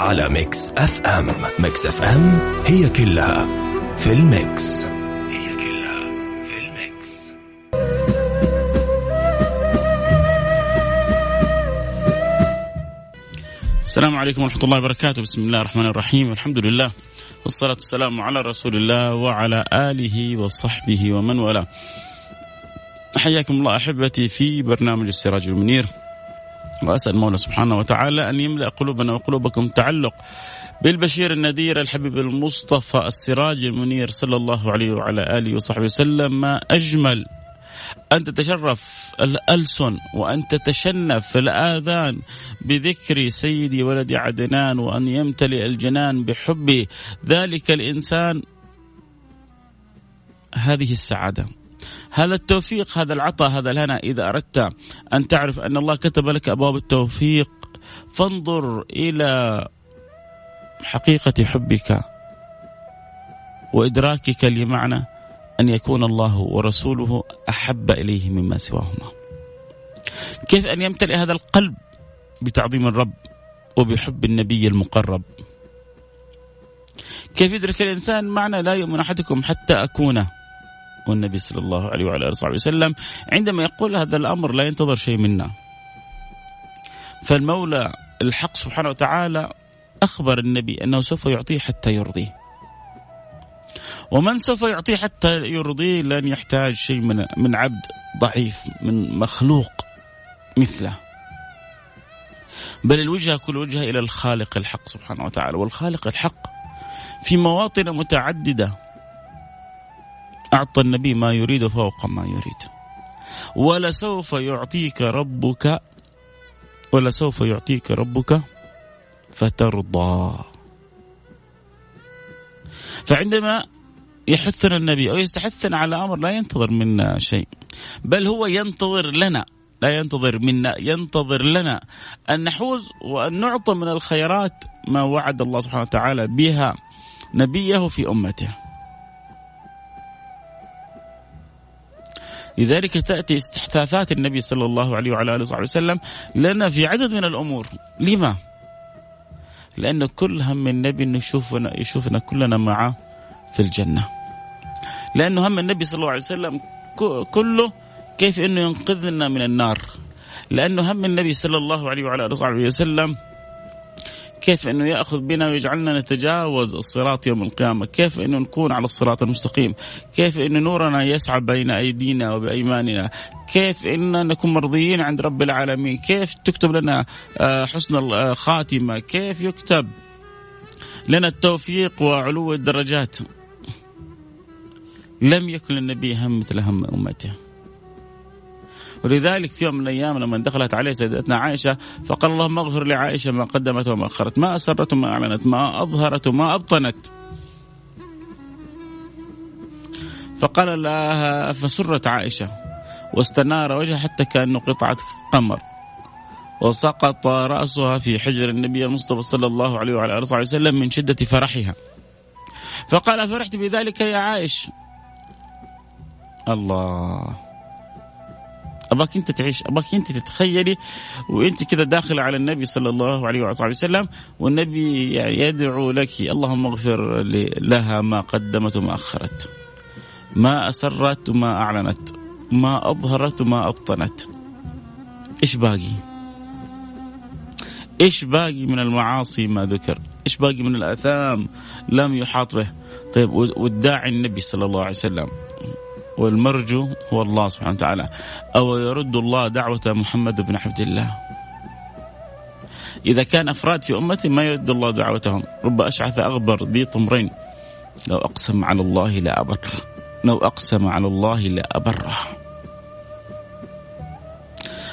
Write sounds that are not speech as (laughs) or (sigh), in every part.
على Mix FM Mix FM هي كلها في ال mix. هي كلها في ال mix. السلام عليكم ورحمة الله وبركاته. بسم الله الرحمن الرحيم. والحمد لله. والصلاة والسلام على رسول الله وعلى آله وصحبه ومن والاه. حياكم الله أحبتي في برنامج السراج المنير. وأسأل المولى سبحانه وتعالى أن يملأ قلوبنا وقلوبكم تعلق بالبشير النذير الحبيب المصطفى السراج المنير صلى الله عليه وعلى آله وصحبه وسلم. ما أجمل أن تتشرف الألسن وأن تتشنف الآذان بذكر سيدي ولد عدنان وأن يمتلئ الجنان بحب ذلك الإنسان هذه السعادة. هذا التوفيق هذا العطاء هذا الهنا إذا أردت أن تعرف أن الله كتب لك أبواب التوفيق فانظر إلى حقيقة حبك وإدراكك لمعنى أن يكون الله ورسوله أحب إليه مما سواهما. كيف أن يمتلئ هذا القلب بتعظيم الرب وبحب النبي المقرب؟ كيف يدرك الإنسان معنى لا يؤمن أحدكم حتى أكون والنبي صلى الله عليه وعلى آله وصحبه وسلم عندما يقول هذا الأمر لا ينتظر شيء منا. فالمولى الحق سبحانه وتعالى أخبر النبي أنه سوف يعطيه حتى يرضيه. ومن سوف يعطيه حتى يرضيه لن يحتاج شيء من من عبد ضعيف من مخلوق مثله. بل الوجهه كل وجهه إلى الخالق الحق سبحانه وتعالى والخالق الحق في مواطن متعددة أعطى النبي ما يريد فوق ما يريد. ولسوف يعطيك ربك ولسوف يعطيك ربك فترضى. فعندما يحثنا النبي أو يستحثنا على أمر لا ينتظر منا شيء بل هو ينتظر لنا لا ينتظر منا ينتظر لنا أن نحوز وأن نعطى من الخيرات ما وعد الله سبحانه وتعالى بها نبيه في أمته. لذلك تأتي استحثاثات النبي صلى الله عليه وعلى آله وصحبه وسلم لنا في عدد من الأمور. لما؟ لأن كل هم النبي أنه يشوفنا, يشوفنا كلنا معه في الجنة. لأنه هم النبي صلى الله عليه وسلم كله كيف أنه ينقذنا من النار. لأنه هم النبي صلى الله عليه وعلى آله وصحبه وسلم كيف إنه يأخذ بنا ويجعلنا نتجاوز الصراط يوم القيامة، كيف إنه نكون على الصراط المستقيم، كيف ان نورنا يسعى بين أيدينا وبأيماننا، كيف ان نكون مرضيين عند رب العالمين، كيف تكتب لنا آه، حسن الخاتمه، كيف يكتب لنا التوفيق وعلو الدرجات. لم يكن للنبي هم مثل هم أمته. ولذلك في يوم من الأيام لما دخلت عليه سيدتنا عائشة فقال اللهم اغفر لعائشة ما قدمت وما أخرت، ما أسرت وما أعلنت، ما أظهرت وما أبطنت. فقال لها فسرت عائشة واستنار وجهها حتى كأنه قطعة قمر. وسقط رأسها في حجر النبي المصطفى صلى الله عليه وعلى آله وصحبه وسلم من شدة فرحها. فقال فرحت بذلك يا عائش. الله ابغاك أنت تعيش ابغاك أنت تتخيلي وأنت كذا داخله على النبي صلى الله عليه وعلى وسلم والنبي يعني يدعو لك اللهم اغفر لها ما قدمت وما أخرت ما أسرت وما أعلنت ما أظهرت وما أبطنت إيش باقي؟ إيش باقي من المعاصي ما ذكر؟ إيش باقي من الأثام لم يحاط به؟ طيب والداعي النبي صلى الله عليه وسلم والمرجو هو الله سبحانه وتعالى. أو يرد الله دعوة محمد بن عبد الله. إذا كان أفراد في أمتي ما يرد الله دعوتهم. رب أشعث أغبر ذي طمرين. لو أقسم على الله لا أبره. لو أقسم على الله لا أبره.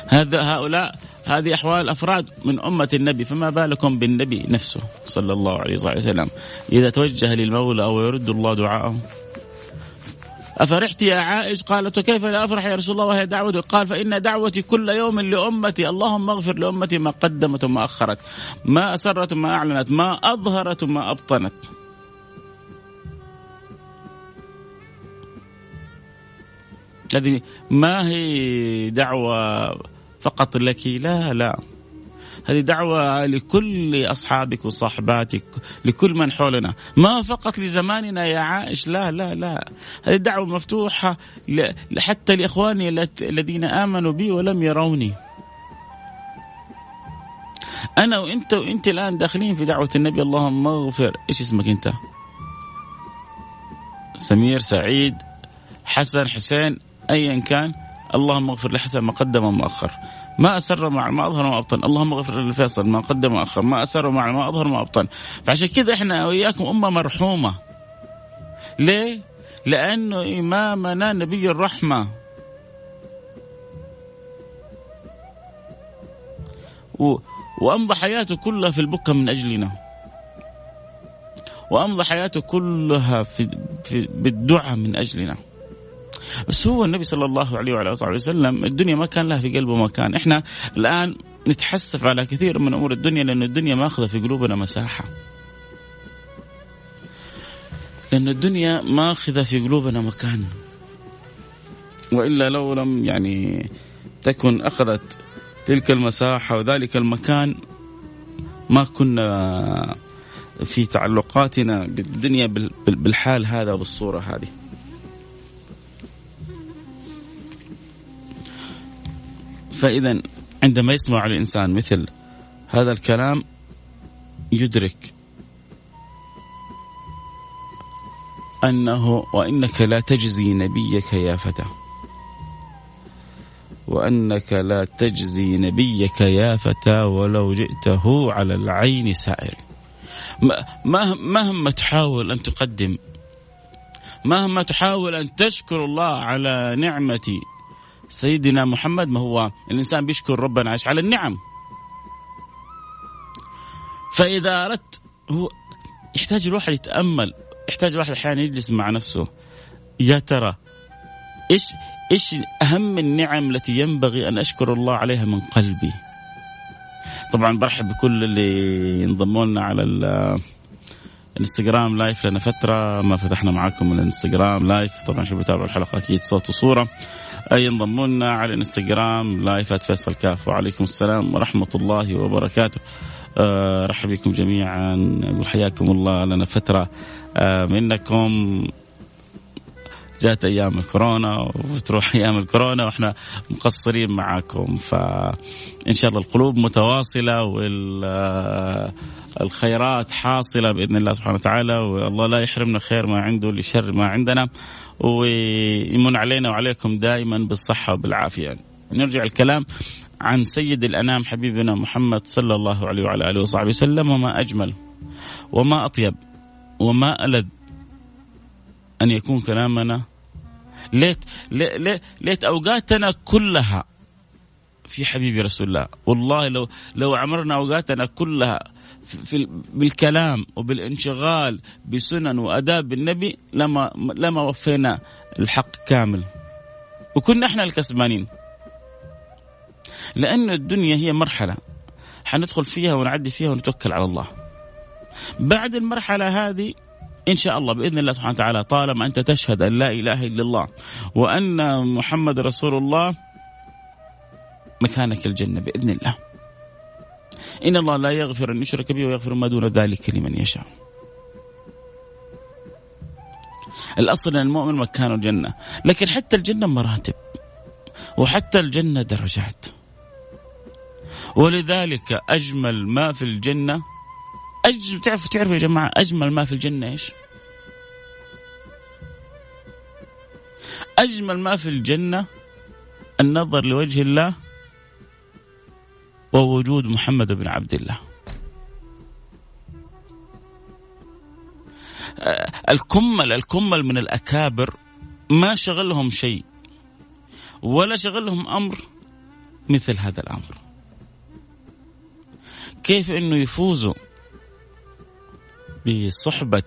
هذا هؤلاء هذه أحوال أفراد من أمة النبي. فما بالكم بالنبي نفسه صلى الله عليه وسلم؟ إذا توجه للمولى أو يرد الله دعاءه أفرحت يا عائش؟ قالت وكيف لا أفرح يا رسول الله وهي دعوتي قال فإن دعوتي كل يوم لأمتي. اللهم اغفر لأمتي ما قدمت وما أخرت ما أسرت وما أعلنت ما أظهرت وما أبطنت. هذه ما هي دعوة فقط لك؟ لا لا. هذه دعوة لكل أصحابك وصاحباتك لكل من حولنا. ما فقط لزماننا يا عائش لا لا لا. هذه دعوة مفتوحة حتى لإخواني الذين آمنوا بي ولم يروني. أنا وأنت وأنت الآن داخلين في دعوة النبي اللهم اغفر. إيش اسمك أنت؟ سمير سعيد حسن حسين أيا كان. اللهم اغفر لحسن ما قدم وما أخر ما أسر مع ما أظهر ما أبطن. اللهم اغفر لفيصل ما قدم وأخر. ما أسر مع ما أظهر ما أبطن. فعشان كذا إحنا وإياكم أمة مرحومة. ليه؟ لأنه إمامنا نبي الرحمة. و... وأمضى حياته كلها في البكة من أجلنا. وأمضى حياته كلها في, في بالدعاء من أجلنا. بس هو النبي صلى الله عليه وعلى آله وسلم الدنيا ما كان لها في قلبه مكان. إحنا الآن نتحسف على كثير من أمور الدنيا لأن الدنيا ماخذه في قلوبنا مساحة. لأن الدنيا ماخذة في قلوبنا مكان. وإلا لو لم يعني تكن أخذت تلك المساحة وذلك المكان ما كنا في تعلقاتنا بالدنيا بالحال هذا وبالصورة هذه. فإذا عندما يسمع الإنسان مثل هذا الكلام يدرك أنه وإنك لا تجزي نبيك يا فتى. وأنك لا تجزي نبيك يا فتى ولو جئته على العين سائر. مهما تحاول أن تقدم مهما تحاول أن تشكر الله على نعمة سيدنا محمد ما هو الإنسان بيشكر ربنا عايش على النعم. فإذا أردت هو يحتاج الواحد يتأمل يحتاج الواحد أحيانا يجلس مع نفسه. يا ترى إيش إيش أهم النعم التي ينبغي أن أشكر الله عليها من قلبي؟ طبعا برحب بكل اللي ينضموا لنا على الانستغرام live لنا فترة ما فتحنا معاكم الانستغرام live. طبعا يحبوا يتابعوا الحلقة أكيد صوت وصورة. ينضموا لنا على الانستغرام live at فيصل كاف. وعليكم السلام ورحمة الله وبركاته. أه رحب بكم جميعا. أقول حياكم الله لنا فترة. أه منكم جاءت أيام الكورونا وتروح أيام الكورونا وإحنا مقصرين معاكم. فان شاء الله القلوب متواصلة والخيرات حاصلة بإذن الله سبحانه وتعالى. والله لا يحرمنا خير ما عنده لشر ما عندنا. ويمن علينا وعليكم دائما بالصحة وبالعافية. نرجع الكلام عن سيد الأنام حبيبنا محمد صلى الله عليه وعلى آله وصحبه وسلم وما أجمل وما أطيب وما ألذ أن يكون كلامنا ليت ليت, ليت أوقاتنا كلها في حبيبي رسول الله. والله لو لو عمرنا أوقاتنا كلها في بالكلام وبالانشغال بسنن وأداب النبي لما لما وفينا الحق كامل. وكنا إحنا الكسبانين. لأن الدنيا هي مرحلة حندخل فيها ونعدي فيها ونتوكل على الله. بعد المرحلة هذه إن شاء الله بإذن الله سبحانه وتعالى طالما أنت تشهد أن لا إله إلا الله وأن محمد رسول الله مكانك الجنة بإذن الله. إن الله لا يغفر أن يشرك به ويغفر ما دون ذلك لمن يشاء. الأصل أن المؤمن مكانه الجنة لكن حتى الجنة مراتب وحتى الجنة درجات. ولذلك أجمل ما في الجنة أج... تعرف تعرف يا جماعة أجمل ما في الجنة إيش؟ أجمل ما في الجنة النظر لوجه الله ووجود محمد بن عبد الله آه، الكمل الكمل من الأكابر ما شغلهم شيء ولا شغلهم أمر مثل هذا الأمر كيف إنه يفوزوا بصحبة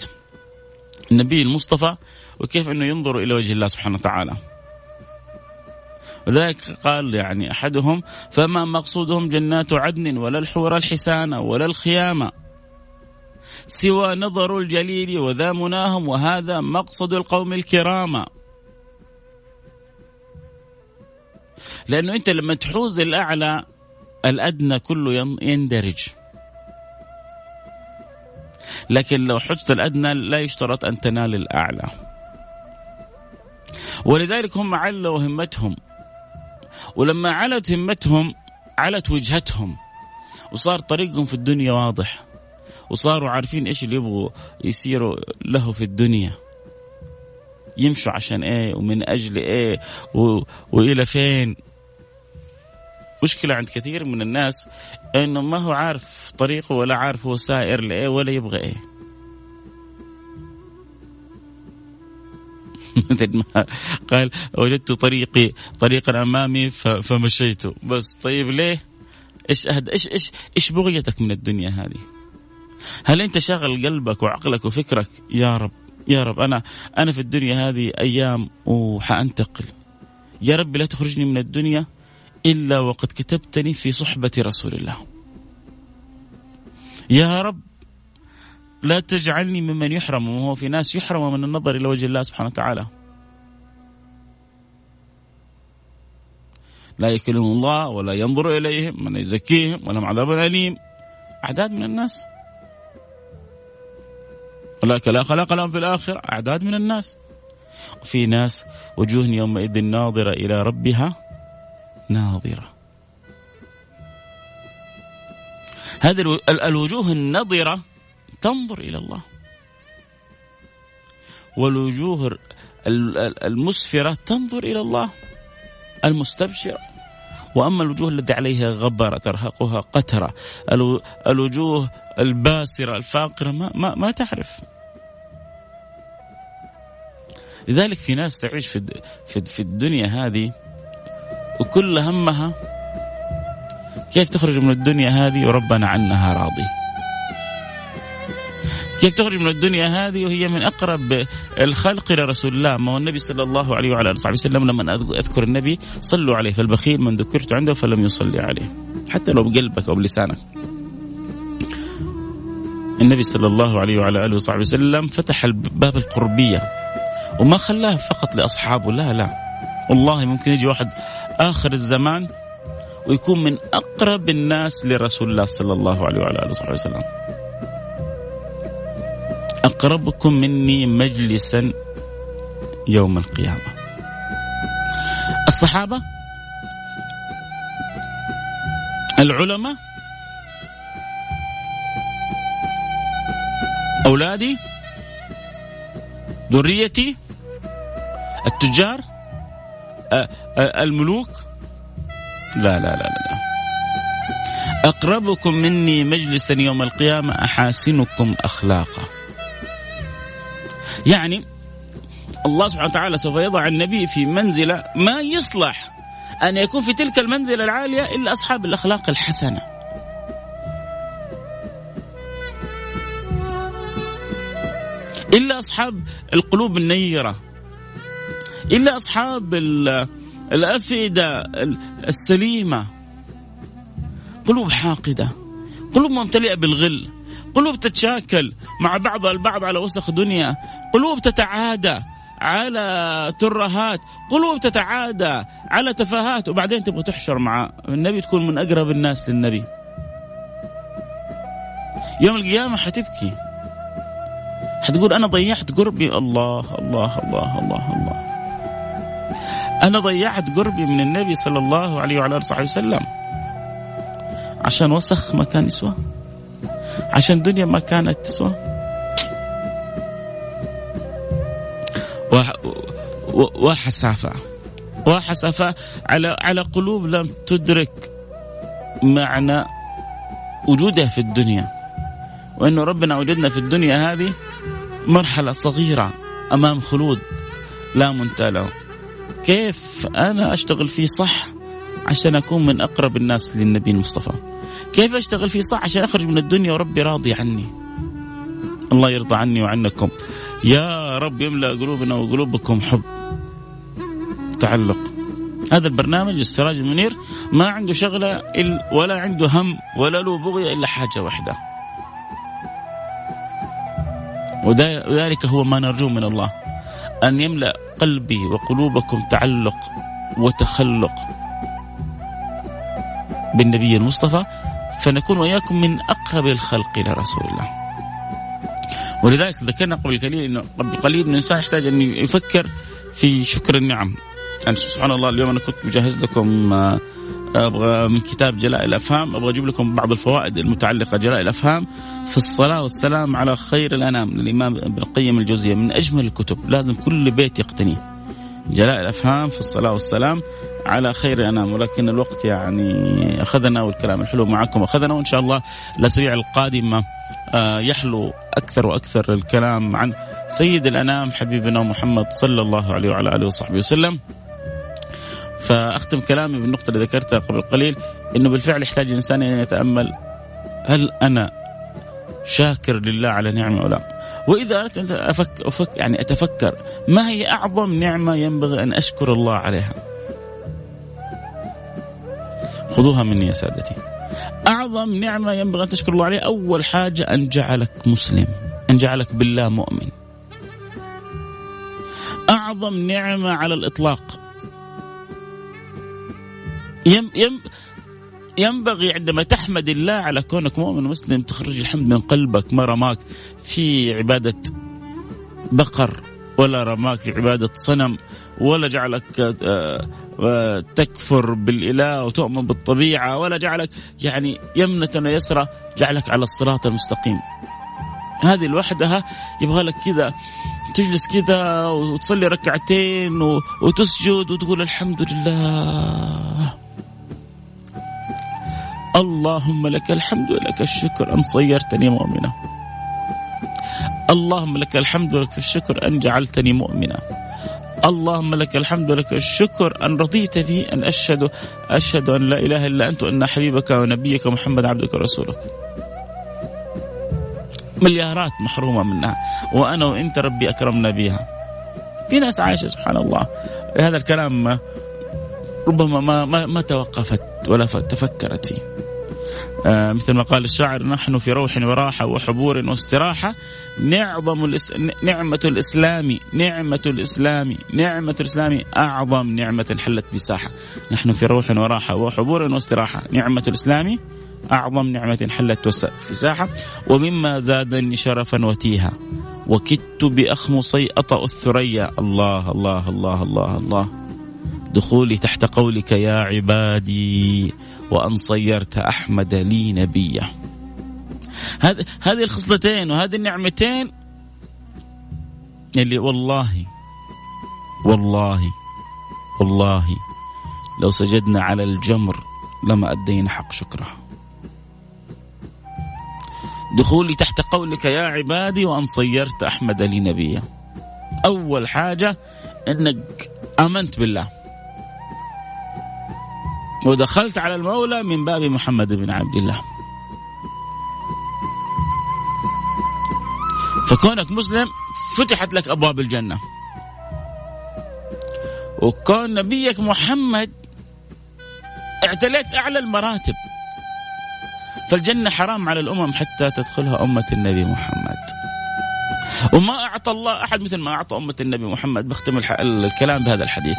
النبي المصطفى وكيف إنه ينظروا إلى وجه الله سبحانه وتعالى. وذلك قال يعني أحدهم فما مقصودهم جنات عدن ولا الحور الحسان ولا الخيامة سوى نظر الجليل وذا مناهم وهذا مقصد القوم الكرام. لأنه أنت لما تحوز الأعلى الأدنى كله يندرج. لكن لو حجت الأدنى لا يشترط أن تنال الأعلى. ولذلك هم علوا همتهم. ولما علت همتهم علت وجهتهم وصار طريقهم في الدنيا واضح وصاروا عارفين إيش اللي يبغوا يصيروا له في الدنيا. يمشوا عشان إيه ومن أجل إيه و... وإلى فين. مشكلة عند كثير من الناس إنه ما هو عارف طريقه ولا عارف هو سائر لإيه ولا يبغى إيه. (laughs) قال وجدت طريقي طريقا امامي فمشيت بس طيب ليه؟ إيش أهد... إيش إيش إيش بغيتك من الدنيا هذه؟ هل أنت شاغل قلبك وعقلك وفكرك يا رب يا رب أنا أنا في الدنيا هذه أيام وحأنتقل يا رب لا تخرجني من الدنيا إلا وقد كتبتني في صحبة رسول الله. يا رب لا تجعلني ممن يحرم وهو في ناس يحرم من النظر إلى وجه الله سبحانه وتعالى. لا يكلم الله ولا ينظر إليهم ولا يزكيهم ولهم عذاب أليم. أعداد من الناس. ولك لا خلاق لهم في الآخرة أعداد من الناس وفي ناس وجوه يومئذ ناظرة إلى ربها ناظرة هذه الوجوه النظرة تنظر إلى الله. والوجوه المسفرة تنظر إلى الله المستبشرة. وأما الوجوه التي عليها غبرة ترهقها قترة الوجوه الباسرة الفاقرة ما, ما, ما تعرف. لذلك في ناس تعيش في في الدنيا هذه وكل همها كيف تخرج من الدنيا هذه؟ وربنا عنها راضي. كيف تخرج من الدنيا هذه وهي من أقرب الخلق إلى رسول الله. ما هو النبي صلى الله عليه وعلى آله وسلم لما أذكر النبي صلوا عليه فالبخيل من ذكرت عنده فلم يصلي عليه. حتى لو بقلبك أو بلسانك. النبي صلى الله عليه وعلى آله وصحبه وسلم فتح باب القربية. وما خلاه فقط لأصحابه لا لا. والله ممكن يجي واحد آخر الزمان ويكون من أقرب الناس لرسول الله صلى الله عليه وعلى آله وصحبه وسلم. أقربكم مني مجلسا يوم القيامة. الصحابة العلماء أولادي ذريتي التجار الملوك. لا لا لا لا. أقربكم مني مجلسا يوم القيامة أحاسنكم أخلاقا. يعني الله سبحانه وتعالى سوف يضع النبي في منزلة ما يصلح أن يكون في تلك المنزلة العالية إلا أصحاب الأخلاق الحسنة. إلا أصحاب القلوب النيرة. إلا أصحاب الأفئدة السليمة. قلوب حاقدة. قلوب ممتلئة بالغل. قلوب تتشاكل مع بعضها البعض على وسخ دنيا. قلوب تتعادى على ترهات. قلوب تتعادى على تفاهات. وبعدين تبغى تحشر مع النبي تكون من أقرب الناس للنبي. يوم القيامة حتبكي. حتقول أنا ضيعت قربي. الله الله الله الله الله. أنا ضيعت قربي من النبي صلى الله عليه وعلى آله وصحبه وسلم. عشان وسخ ما كان يسوى عشان دنيا ما كانت تسوى. وحسافة. وحسافة على على قلوب لم تدرك معنى وجودها في الدنيا. وانه ربنا وجدنا في الدنيا هذه مرحلة صغيرة أمام خلود لا منتهى له. كيف أنا أشتغل فيه صح عشان أكون من أقرب الناس للنبي المصطفى كيف أشتغل فيه صح عشان أخرج من الدنيا وربي راضي عني؟ الله يرضى عني وعنكم. يا رب يملأ قلوبنا وقلوبكم حب. تعلق. هذا البرنامج السراج المنير ما عنده شغلة ولا عنده هم ولا له بغية إلا حاجة واحدة. وذلك هو ما نرجوه من الله. أن يملأ قلبي وقلوبكم تعلق وتخلق بالنبي المصطفى فنكون وإياكم من أقرب الخلق إلى رسول الله. ولذلك ذكرنا قبل قليل انه قبل قليل ان الإنسان يحتاج أن يفكر في شكر النعم. يعني سبحان الله اليوم أنا كنت مجهز لكم آه، أبغى من كتاب جلاء الافهام أبغى أجيب لكم بعض الفوائد المتعلقة جلاء الافهام في الصلاة والسلام على خير الأنام للإمام ابن القيم الجوزية من أجمل الكتب لازم كل بيت يقتنيه. جلاء الافهام في الصلاة والسلام على خير أنام ولكن الوقت يعني أخذنا والكلام الحلو معكم أخذنا وإن شاء الله الاسابيع القادمه آه، يحلو أكثر وأكثر الكلام عن سيد الأنام حبيبنا محمد صلى الله عليه وعلى آله وصحبه وسلم. فأختم كلامي بالنقطة اللي ذكرتها قبل قليل إنه بالفعل يحتاج الانسان أن يتأمل هل أنا شاكر لله على نعمة أو لا؟ وإذا أردت أن أفك أفك يعني أتفكر ما هي أعظم نعمة ينبغي أن أشكر الله عليها؟ خذوها مني يا سادتي. أعظم نعمة ينبغي أن تشكر الله عليها أول حاجة أن جعلك مسلم، أن جعلك بالله مؤمن. أعظم نعمة على الإطلاق يم يم ينبغي عندما تحمد الله على كونك مؤمن مسلم تخرج الحمد من قلبك ما رماك في عبادة بقر ولا رماك في عبادة صنم ولا جعلك آه، تكفر بالإله وتؤمن بالطبيعة ولا جعلك يعني يمنة ويسرى جعلك على الصراط المستقيم. هذه لوحدها يبغى لك كذا تجلس كذا وتصلي ركعتين وتسجد وتقول الحمد لله. اللهم لك الحمد ولك الشكر أن صيرتني مؤمنا. اللهم لك الحمد ولك الشكر أن جعلتني مؤمنا. اللهم لك الحمد ولك الشكر. أن رضيت بي أن أشهد أشهد أن لا إله إلا أنت وأن حبيبك ونبيك محمد عبدك ورسولك. مليارات محرومة منها. وأنا وأنت ربي أكرمنا بها. في ناس عايشة سبحان الله هذا الكلام ربما ما ما, ما توقفت ولا تفكرت فيه. مثل ما قال الشاعر نحن في روح وراحة وحبور واستراحة. نعظم الإس... نعمة الإسلام نعمة الإسلام نعمة الإسلام أعظم نعمة حلت بساحة. نحن في روح وراحة وحبور واستراحة. نعمة الإسلام أعظم نعمة حلت في ساحة ومما زادني شرفا وتيها. وكدت بأخمصي أطأ الثريا الله الله الله الله الله. دخولي تحت قولك يا عبادي. وأن صيرت أحمد لي نبيا. هذه هذه الخصلتين وهذه النعمتين اللي والله والله والله لو سجدنا على الجمر لما أدينا حق شكره. دخولي تحت قولك يا عبادي وأن صيرت أحمد لي نبيا. أول حاجة أنك آمنت بالله. ودخلت على المولى من باب محمد بن عبد الله. فكونك مسلم فتحت لك أبواب الجنة. وكون نبيك محمد اعتليت أعلى المراتب. فالجنة حرام على الأمم حتى تدخلها أمة النبي محمد. وما أعطى الله أحد مثل ما أعطى أمة النبي محمد. بختم الكلام بهذا الحديث.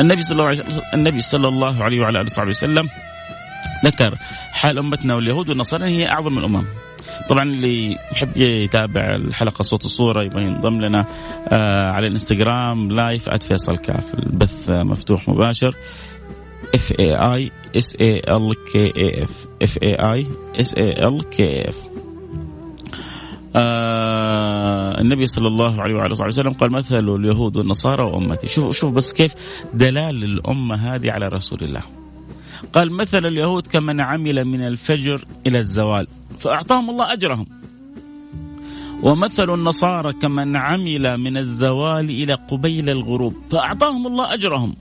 النبي صلى الله عليه وسلم النبي صلى الله عليه وعلى آله وصحبه وسلم ذكر حال أمتنا واليهود والنصارى هي أعظم الأمم. طبعا اللي يحب يتابع الحلقة صوت الصورة يبغى ينضم لنا آه على الإنستغرام live @فيصل كاف. البث مفتوح مباشر. F A I S A L K F F A I S A L K F آه النبي صلى الله عليه وعلى وسلم قال مثل اليهود والنصارى وأمتي. شوف شوف بس كيف دلال الأمة هذه على رسول الله. قال مثل اليهود كمن عمل من الفجر إلى الزوال. فأعطاهم الله أجرهم. ومثل النصارى كمن عمل من الزوال إلى قبيل الغروب. فأعطاهم الله أجرهم.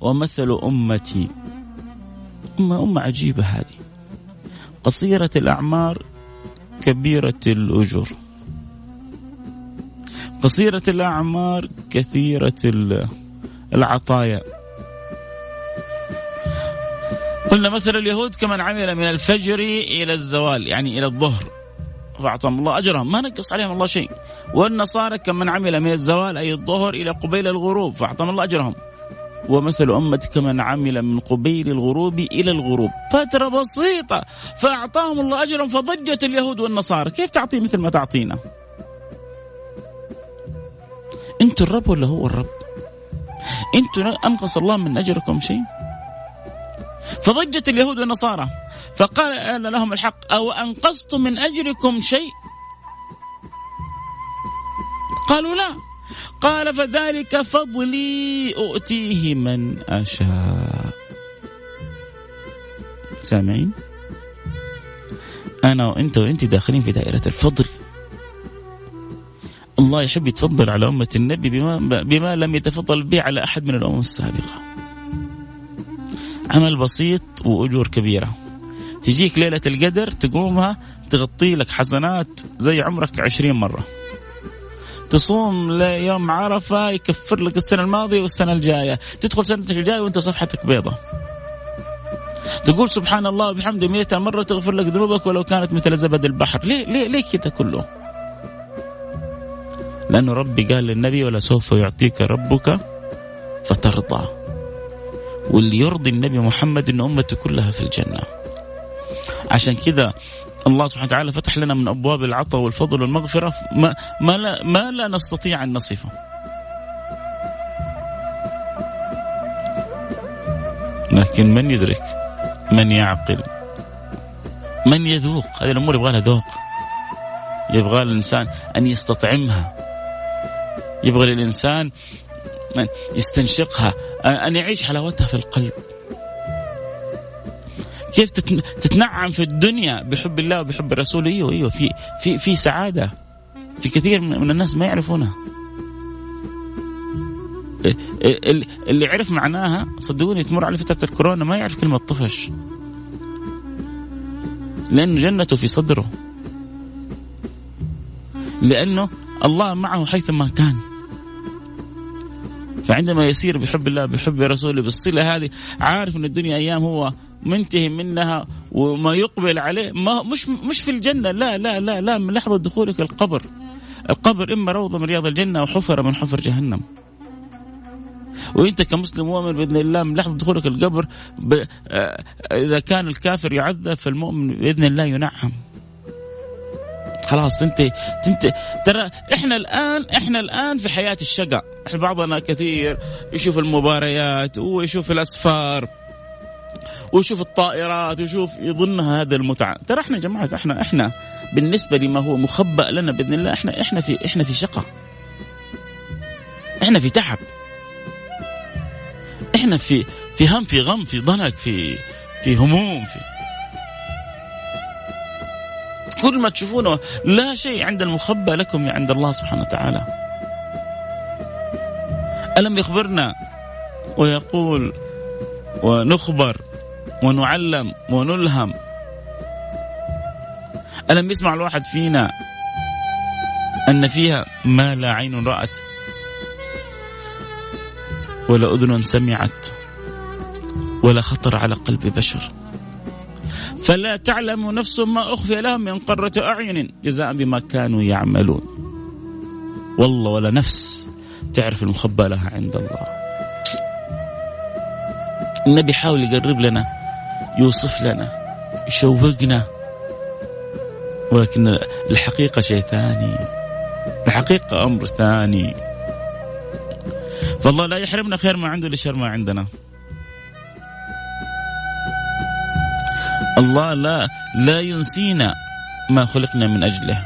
ومثل أمتي. أمة أمة عجيبة هذه. قصيرة الأعمار كبيرة الأجور قصيرة الأعمار كثيرة العطايا. قلنا مثل اليهود كمن عمل من الفجر إلى الزوال يعني إلى الظهر. فأعطاهم الله أجرهم. ما نقص عليهم الله شيء. والنصارى كمن عمل من الزوال أي الظهر إلى قبيل الغروب فأعطاهم الله أجرهم. ومثل أمتي كمن عمل من قبيل الغروب إلى الغروب. فترة بسيطة فأعطاهم الله أجرهم فضجت اليهود والنصارى. كيف تعطي مثل ما تعطينا؟ أنتوا الرب ولا هو الرب؟ أنتوا أنقص الله من أجركم شيء؟ فضجت اليهود والنصارى. فقال لهم الحق أو أنقصتم من أجركم شيء؟ قالوا لا. قال فذلك فضلي أؤتيه من أشاء. سامعين؟ أنا وأنت وأنت داخلين في دائرة الفضل. الله يحب يتفضل على أمة النبي بما, بما لم يتفضل به على أحد من الأمم السابقة. عمل بسيط وأجور كبيرة. تجيك ليلة القدر تقومها تغطي لك حسنات زي عمرك عشرين مرة. تصوم ليوم عرفة يكفر لك السنة الماضية والسنة الجاية. تدخل سنتك الجاية وانت صفحتك بيضة. تقول سبحان الله وبحمده مئة مرة تغفر لك ذنوبك ولو كانت مثل زبد البحر. ليه ليه ليه كذا كله؟ لأنه ربي قال للنبي ولا سوف يعطيك ربك فترضى. واللي يرضي النبي محمد أن أمته كلها في الجنة. عشان كذا الله سبحانه وتعالى فتح لنا من أبواب العطاء والفضل والمغفرة ما ما لا, ما لا نستطيع أن نصفه. لكن من يدرك؟ من يعقل؟ من يذوق؟ هذه الأمور يبغى لها ذوق. يبغى الإنسان أن يستطعمها. يبغى الانسان يستنشقها، أن يعيش حلاوتها في القلب. كيف تتنعم في الدنيا بحب الله وبحب الرسول أيوه أيوه. في في في سعادة. في كثير من الناس ما يعرفونها. اللي عرف معناها صدقوني تمر على فترة الكورونا ما يعرف كلمة طفش. لأنه جنته في صدره. لأنه الله معه حيثما كان. فعندما يسير بحب الله بحب رسوله بالصلة هذه عارف إن الدنيا أيام هو منتهي منها وما يقبل عليه ما مش مش في الجنة لا لا لا لا من لحظة دخولك القبر. القبر إما روضه من رياض الجنة أو حفره من حفر جهنم. وإنت كمسلم مؤمن بإذن الله من لحظة دخولك القبر ب... آه، إذا كان الكافر يعذب فالمؤمن بإذن الله ينعم. خلاص انت أنت ترى إحنا الان إحنا الآن في حياة الشقاء. إحنا بعضنا كثير يشوف المباريات ويشوف الأسفار. ويشوف الطائرات ويشوف يظنها هذا المتعة. ترى إحنا جماعة إحنا إحنا بالنسبة لما هو مخبأ لنا بإذن الله إحنا إحنا في إحنا في شقة. إحنا في تعب. إحنا في في هم في غم في ضنك في في هموم في كل ما تشوفونه لا شيء عند المخبأ لكم عند الله سبحانه وتعالى. ألم يخبرنا ويقول ونخبر ونعلم ونلهم. ألم يسمع الواحد فينا أن فيها ما لا عين رأت ولا أذن سمعت ولا خطر على قلب بشر؟ فلا تعلم نفس ما أخفي لهم من قرة أعين جزاء بما كانوا يعملون. والله ولا نفس تعرف المخبى لها عند الله. النبي حاول يقرب لنا. يوصف لنا يشوقنا. ولكن الحقيقة شيء ثاني. الحقيقة أمر ثاني. فالله لا يحرمنا خير ما عنده لشر ما عندنا. الله لا لا ينسينا ما خلقنا من أجله.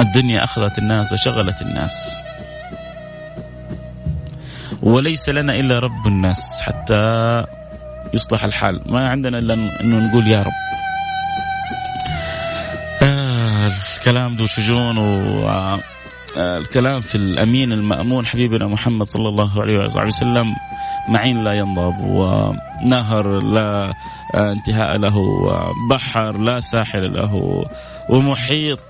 الدنيا أخذت الناس وشغلت الناس. وليس لنا إلا رب الناس حتى يصلح الحال. ما عندنا إلا أنه نقول يا رب. آه الكلام ذو شجون و الكلام في الأمين المأمون حبيبنا محمد صلى الله عليه وسلم معين لا ينضب ونهر لا انتهاء له بحر لا ساحل له ومحيط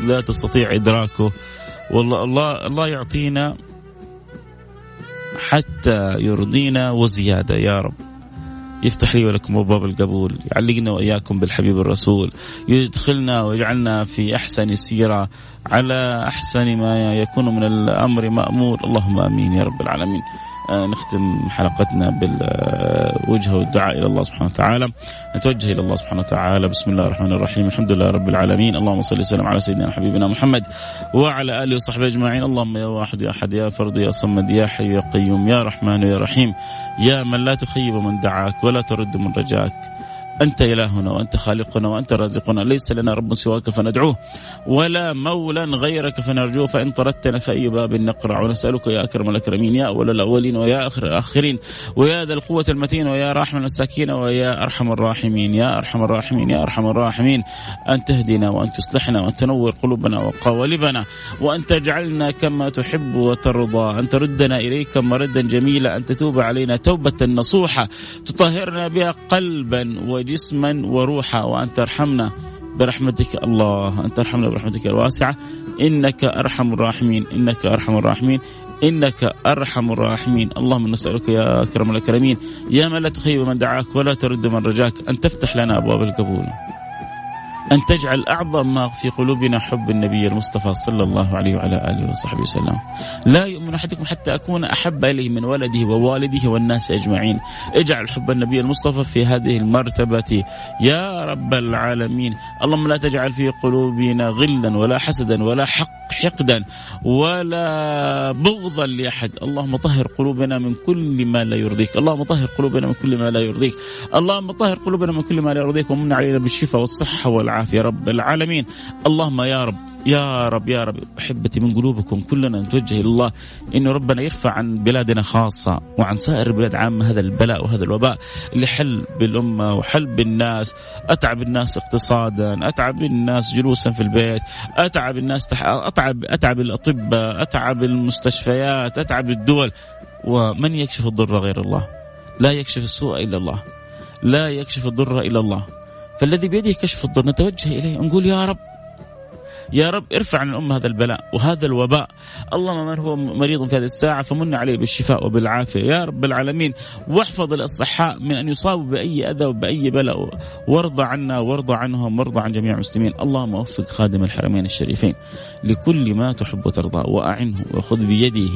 لا تستطيع إدراكه. والله الله الله يعطينا حتى يرضينا وزيادة. يا رب. يفتح لي ولكم أبواب القبول. يعلقنا وإياكم بالحبيب الرسول. يدخلنا ويجعلنا في أحسن سيره على أحسن ما يكون من الأمر مأمور. اللهم آمين يا رب العالمين. نختم حلقتنا بالوجه والدعاء إلى الله سبحانه وتعالى. نتوجه إلى الله سبحانه وتعالى. بسم الله الرحمن الرحيم. الحمد لله رب العالمين. اللهم صل وسلم على سيدنا حبيبنا محمد وعلى آله وصحبه أجمعين. اللهم يا واحد يا أحد يا فرد يا صمد يا حي يا قيوم يا رحمن يا رحيم. يا من لا تخيب من دعاك ولا ترد من رجاك. أنت إلهنا وأنت خالقنا وأنت رازقنا ليس لنا رب سواك فندعوه ولا مولا غيرك فنرجوه فإن طردتنا فأي باب نقرع. ونسألك يا أكرم الأكرمين يا أول الأولين ويا آخر الآخرين ويا ذا القوة المتين ويا راحم المساكين ويا أرحم الراحمين. يا أرحم الراحمين يا أرحم الراحمين. أن تهدنا وأن تصلحنا وأن تنور قلوبنا وقوالبنا وأن تجعلنا كما تحب وترضى. أن تردنا إليك مردا جميلا أن تتوب علينا توبة نصوحة تطهرنا بها قلبا وجسما جسما وروحا وأن ترحمنا برحمتك الله أن ترحمنا برحمتك الواسعة. إنك أرحم الراحمين إنك أرحم الراحمين إنك أرحم الراحمين. اللهم نسألك يا أكرم الأكرمين. يا من لا تخيب من دعاك ولا ترد من رجاك أن تفتح لنا أبواب القبول. أن تجعل أعظم ما في قلوبنا حب النبي المصطفى صلى الله عليه وعلى آله وصحبه وسلم. لا يؤمن أحدكم حتى أكون أحب إليه من ولده ووالده والناس أجمعين. اجعل حب النبي المصطفى في هذه المرتبة. يا رب العالمين. اللهم لا تجعل في قلوبنا غلا ولا حسدا ولا حق حقدا ولا بغضا لأحد. اللهم طهر قلوبنا من كل ما لا يرضيك. اللهم طهر قلوبنا من كل ما لا يرضيك. اللهم طهر قلوبنا من كل ما لا يرضيك. ومن علينا بالشفاء والصحة والعافية. والعافية رب العالمين. اللهم يا رب يا رب يا رب. أحبتي من قلوبكم كلنا نتوجه إلى الله. انه ربنا يرفع عن بلادنا خاصة وعن سائر البلاد عامة. هذا البلاء وهذا الوباء اللي حل بالأمة وحل بالناس. أتعب الناس اقتصادا أتعب الناس جلوسا في البيت أتعب الناس تح... أتعب أتعب الأطباء أتعب المستشفيات أتعب الدول. ومن يكشف الضر غير الله؟ لا يكشف السوء إلا الله. لا يكشف الضر إلا الله. فالذي بيده كشف الضر نتوجه إليه نقول يا رب يا رب ارفع عن الأمة هذا البلاء وهذا الوباء. اللهم من هو مريض في هذه الساعة فمن عليه بالشفاء وبالعافية. يا رب العالمين واحفظ الأصحاء من أن يصابوا بأي أذى وبأي بلاء. وارضى عنا وارضى عنهم وارضى عن جميع المسلمين. اللهم وفق خادم الحرمين الشريفين لكل ما تحب وترضى وأعنه وخذ بيده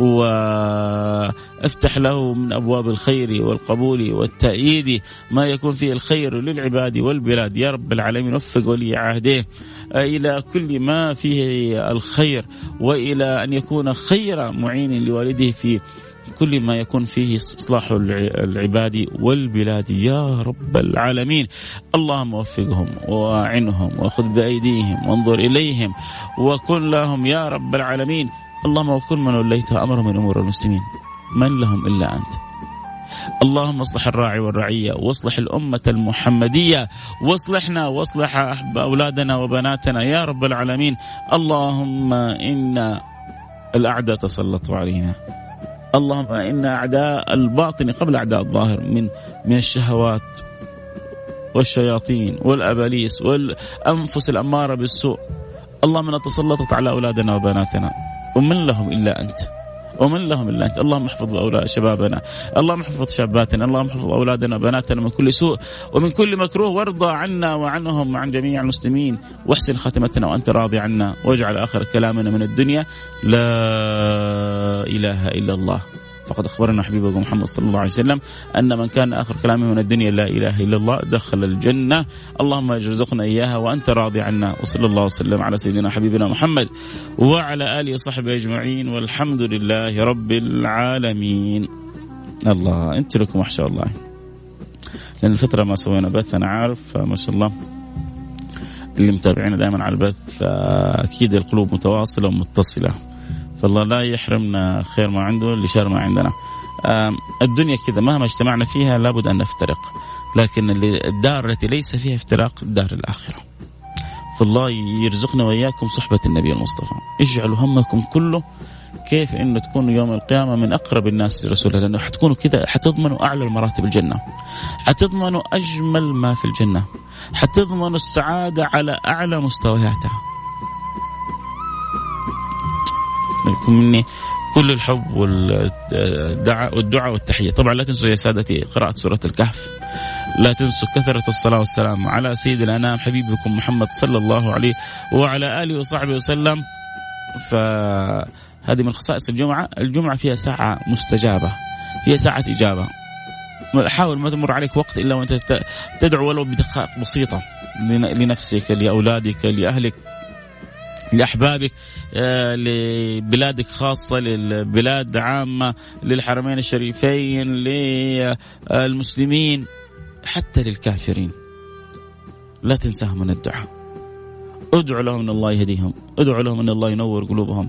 وافتح له من أبواب الخير والقبول والتأييد ما يكون فيه الخير للعباد والبلاد. يا رب العالمين وفق ولي عهده إلى كل ما فيه الخير وإلى أن يكون خير معين لوالده في كل ما يكون فيه إصلاح العباد والبلاد. يا رب العالمين اللهم وفقهم واعنهم وخذ بأيديهم وانظر إليهم وكن لهم يا رب العالمين اللهم وكن من وليت أمر من أمور المسلمين من لهم إلا أنت. اللهم اصلح الراعي والرعية واصلح الأمة المحمدية واصلحنا واصلح أولادنا وبناتنا يا رب العالمين. اللهم إن الأعداء تسلطوا علينا. اللهم إن أعداء الباطن قبل أعداء الظاهر من من الشهوات والشياطين والأباليس والأنفس الأمارة بالسوء. اللهم تسلطت على أولادنا وبناتنا ومن لهم إلا أنت. ومن لهم إلا أنت. اللهم احفظ أولاد شبابنا. اللهم احفظ شاباتنا. اللهم احفظ أولادنا وبناتنا من كل سوء ومن كل مكروه. وارضى عنا وعنهم وعن جميع المسلمين. واحسن خاتمتنا وأنت راضي عنا. واجعل آخر كلامنا من الدنيا. لا إله إلا الله. فقد أخبرنا حبيبكم محمد صلى الله عليه وسلم أن من كان آخر كلامه من الدنيا لا إله إلا الله دخل الجنة. اللهم ارزقنا إياها وأنت راضي عنا. وصلى الله وسلم على سيدنا حبيبنا محمد وعلى آله وصحبه أجمعين. والحمد لله رب العالمين. الله أنت لكم ما شاء الله. لأن الفترة ما سوينا بث أنا عارف ما شاء الله. اللي متابعينا دائما على البث أكيد القلوب متواصلة ومتصلة. فالله لا يحرمنا خير ما عنده لشر ما عندنا. الدنيا كذا مهما اجتمعنا فيها لابد أن نفترق. لكن الدار التي ليس فيها افتراق دار الآخرة. فالله يرزقنا وإياكم صحبة النبي المصطفى. اجعلوا همكم كله كيف إنه تكونوا يوم القيامة من أقرب الناس لرسول الله لأنه حتكونوا كذا حتضمنوا أعلى المراتب الجنة. حتضمنوا أجمل ما في الجنة. حتضمنوا السعادة على أعلى مستوياتها. لكم مني كل الحب والدعاء والدعاء والتحية. طبعا لا تنسوا يا سادتي قراءة سورة الكهف. لا تنسوا كثرة الصلاة والسلام على سيد الأنام حبيبكم محمد صلى الله عليه وعلى آله وصحبه وسلم. فهذه من خصائص الجمعة. الجمعة فيها ساعة مستجابة فيها ساعة إجابة. حاول ما تمر عليك وقت إلا وأنت تدعو ولو بدقائق بسيطة لنفسك لأولادك لأهلك. لأحبابك آه، لبلادك خاصة للبلاد عامة للحرمين الشريفين للمسلمين حتى للكافرين. لا تنساهم من الدعاء. ادعوا لهم إن الله يهديهم. ادعوا لهم إن الله ينور قلوبهم.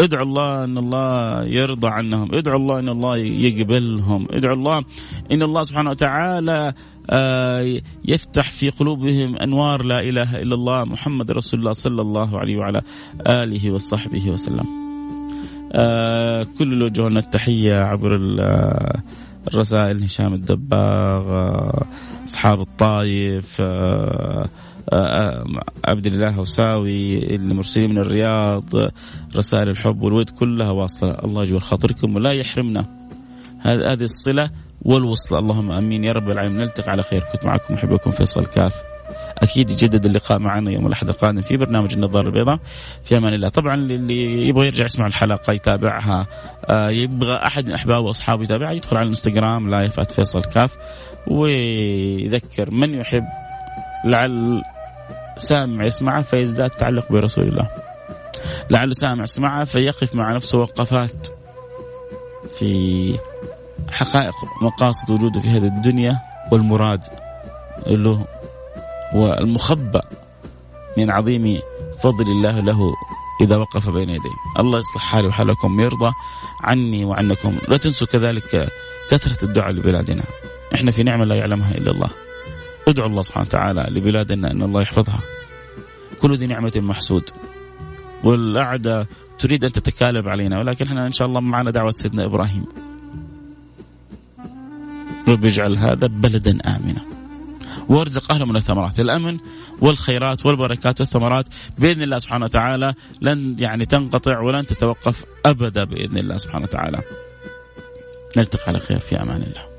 ادعوا الله إن الله يرضى عنهم. ادعوا الله إن الله يقبلهم. ادعوا الله إن الله سبحانه وتعالى آه، يفتح في قلوبهم أنوار لا إله إلا الله محمد رسول الله صلى الله عليه وعلى آله وصحبه وسلم. آه، كل وجهنا التحية عبر الرسائل هشام الدباغ آه، أصحاب الطايف عبد الله هوساوي المرسلين من الرياض رسائل الحب والود كلها واصلة. الله يجبر خاطركم ولا يحرمنا. هذه الصلة والوصلة. اللهم آمين. يا رب العالمين. نلتقي على خير. كنت معكم محبكم فيصل كاف. أكيد يجدد اللقاء معنا يوم الأحد القادم في برنامج النظارة البيضاء. في أمان الله. طبعا اللي يبغى يرجع يسمع الحلقة يتابعها. آه، يبغى أحد من أحبابه وأصحابه يتابعها يدخل على الإنستغرام لايف فيصل كاف. ويذكر من يحب لعل سامع يسمعه فيزداد تعلق برسول الله. لعل سامع يسمعه فيقف مع نفسه وقفات في حقائق مقاصد وجوده في هذه الدنيا والمراد له والمخبأ من عظيم فضل الله له إذا وقف بين يديه. الله يصلح حالي وحالكم يرضى عني وعنكم. لا تنسوا كذلك كثرة الدعاء لبلادنا. إحنا في نعمة لا يعلمها إلا الله. ادعو الله سبحانه وتعالى لبلادنا إن الله يحفظها. كل ذي نعمة محسود. والأعداء تريد أن تتكالب علينا ولكن إحنا إن شاء الله معنا دعوة سيدنا إبراهيم. رب اجعل هذا بلدا امنا. وارزق أهله من الثمرات. الأمن والخيرات والبركات والثمرات بإذن الله سبحانه وتعالى لن يعني تنقطع ولن تتوقف ابدا بإذن الله سبحانه وتعالى. نلتقي على خير في أمان الله.